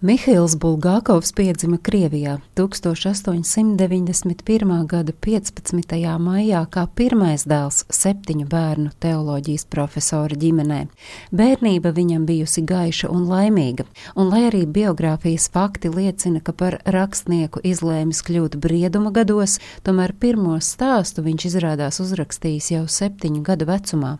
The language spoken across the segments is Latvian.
Mihails Bulgākovs piedzima Krievijā 1891. gada 15. maijā kā pirmais dēls septiņu bērnu teoloģijas profesora ģimenē. Bērnība viņam bijusi gaiša un laimīga, un lai arī biogrāfijas fakti liecina, ka par rakstnieku izlēmis kļūt brieduma gados, tomēr pirmo stāstu viņš izrādās uzrakstījis jau septiņu gadu vecumā.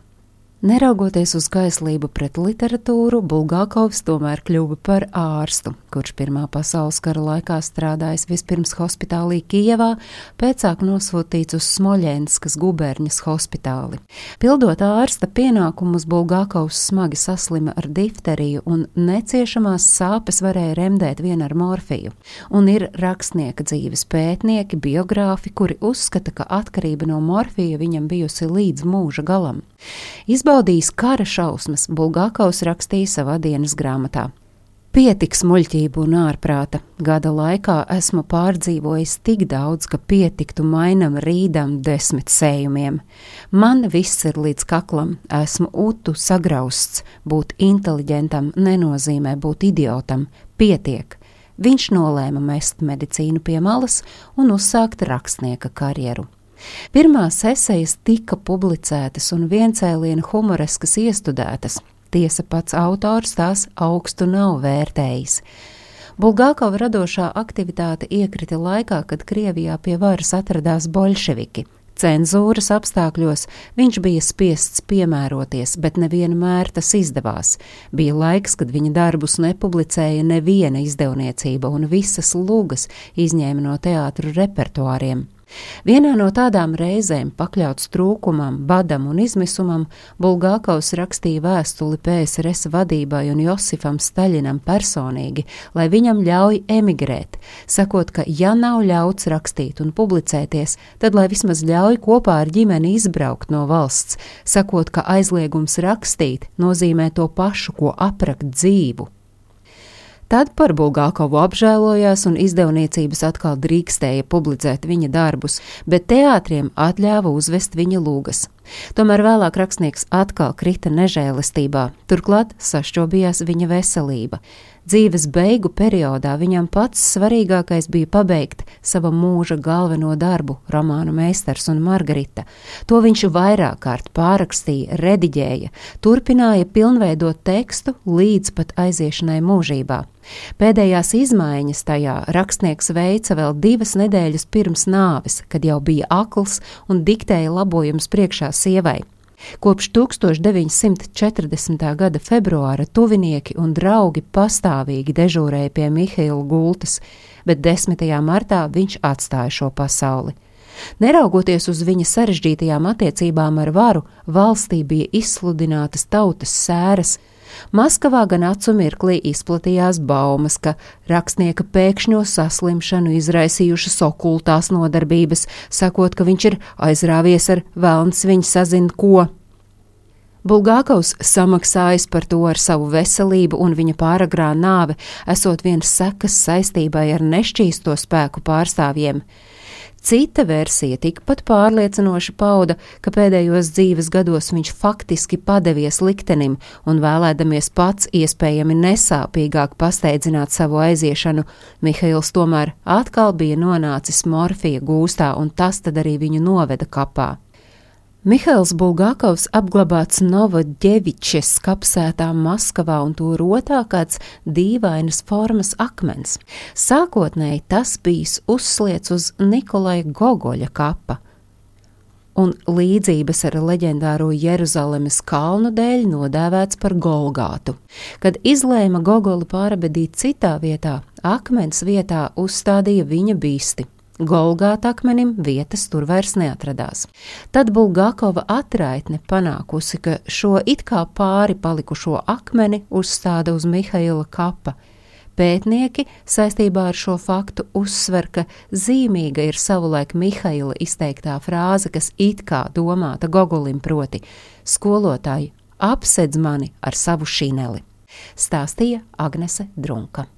Neraugoties uz kaislību pret literatūru, Bulgākovs tomēr kļuva par ārstu, kurš Pirmā pasaules kara laikā strādājis vispirms hospitālī Kijevā, pēcāk nosūtīts uz Smoļenskas guberņas hospitāli. Pildot ārsta pienākumus, Bulgākovs smagi saslima ar difteriju un neciešamās sāpes varēja remdēt vien ar morfiju. Un ir rakstnieka dzīves pētnieki, biogrāfi, kuri uzskata, ka atkarība no morfija viņam bijusi līdz mūža galam. Izbaudījis kara šausmas, Bulgākaus rakstīja savā dienas grāmatā. Pietiks muļķību un ārprāta. Gada laikā esmu pārdzīvojis tik daudz, ka pietiktu mainam rīdam desmit sējumiem. Man viss ir līdz kaklam, esmu utu sagrausts, būt inteliģentam nenozīmē būt idiotam, pietiek. Viņš nolēma mest medicīnu pie malas un uzsākt rakstnieka karjeru. Pirmās esejas tika publicētas un viencēliena humoreskas iestudētas, tiesa pats autors tās augstu nav vērtējis. Bulgākova radošā aktivitāte iekrita laikā, kad Krievijā pie varas atradās bolševiki. Cenzūras apstākļos viņš bija spiests piemēroties, bet nevienmēr tas izdevās. Bija laiks, kad viņa darbus nepublicēja neviena izdevniecība, un visas lūgas izņēma no teātru repertuāriem. Vienā no tādām reizēm, pakļauts trūkumam, badam un izmisumam, Bulgākaus rakstīja vēstuli PSRS vadībai un Josifam Staļinam personīgi, lai viņam ļauj emigrēt, sakot, ka ja nav ļauts rakstīt un publicēties, tad lai vismaz ļauj kopā ar ģimeni izbraukt no valsts, sakot, ka aizliegums rakstīt nozīmē to pašu, ko aprakt dzīvu. Tad par Bulgākovu apžēlojās un izdevniecības atkal drīkstēja publicēt viņa darbus, bet teātriem atļāva uzvest viņa lūgas. Tomēr vēlāk rakstnieks atkal krita nežēlistībā, turklāt sašķobījās viņa veselība. Dzīves beigu periodā viņam pats svarīgākais bija pabeigt sava mūža galveno darbu, romānu Meistars un Margarita. To viņš vairāk kārt pārakstīja, rediģēja, turpināja pilnveidot tekstu līdz pat aiziešanai mūžībā. Pēdējās izmaiņas tajā rakstnieks veica vēl divas nedēļas pirms nāves, kad jau bija akls un diktēja labojumus priekšā sievai. Kopš 1940. gada februāra tuvinieki un draugi pastāvīgi dežūrēja pie Mihaila gultas, bet 10. martā viņš atstāja šo pasauli. Neraugoties uz viņa sarežģītajām attiecībām ar varu, valstī bija izsludinātas tautas sēras, Maskavā gan acu mirklī izplatījās baumas, ka rakstnieka pēkšņo saslimšanu izraisījušas okultās nodarbības, sakot, ka viņš ir aizrāvies ar vēlns viņa sazin ko. Bulgākaus samaksājis par to ar savu veselību un viņa pāragrā nāve, esot viens sekas saistībai ar nešķīsto spēku pārstāvjiem. Cita versija tikpat pārliecinoši pauda, ka pēdējos dzīves gados viņš faktiski padevies liktenim un vēlēdamies pats iespējami nesāpīgāk pasteidzināt savu aiziešanu, Mihails tomēr atkal bija nonācis morfija gūstā un tas tad arī viņu noveda kapā. Mihails Bulgākovs apglabāts Novodevičes kapsētā Maskavā un to rotā kāds dīvainas formas akmens. Sākotnēji tas bijis uzsliets uz Nikolai Gogoļa kapa, un līdzības ar leģendāro Jeruzalemes kalnu dēļ nodēvēts par Golgātu. Kad izlēma Gogoli pārabedīt citā vietā, akmens vietā uzstādīja viņa bisti. Golgāta akmenim vietas tur vairs neatradās. Tad Bulgakova atraitne panākusi, ka šo it kā pāri palikušo akmeni uzstāda uz Mihaila kapa. Pētnieki saistībā ar šo faktu uzsver, ka zīmīga ir savulaik Mihaila izteiktā frāze, kas it kā domāta Gogolim proti: skolotāji, apsedz mani ar savu šineli, stāstīja Agnese Drunka.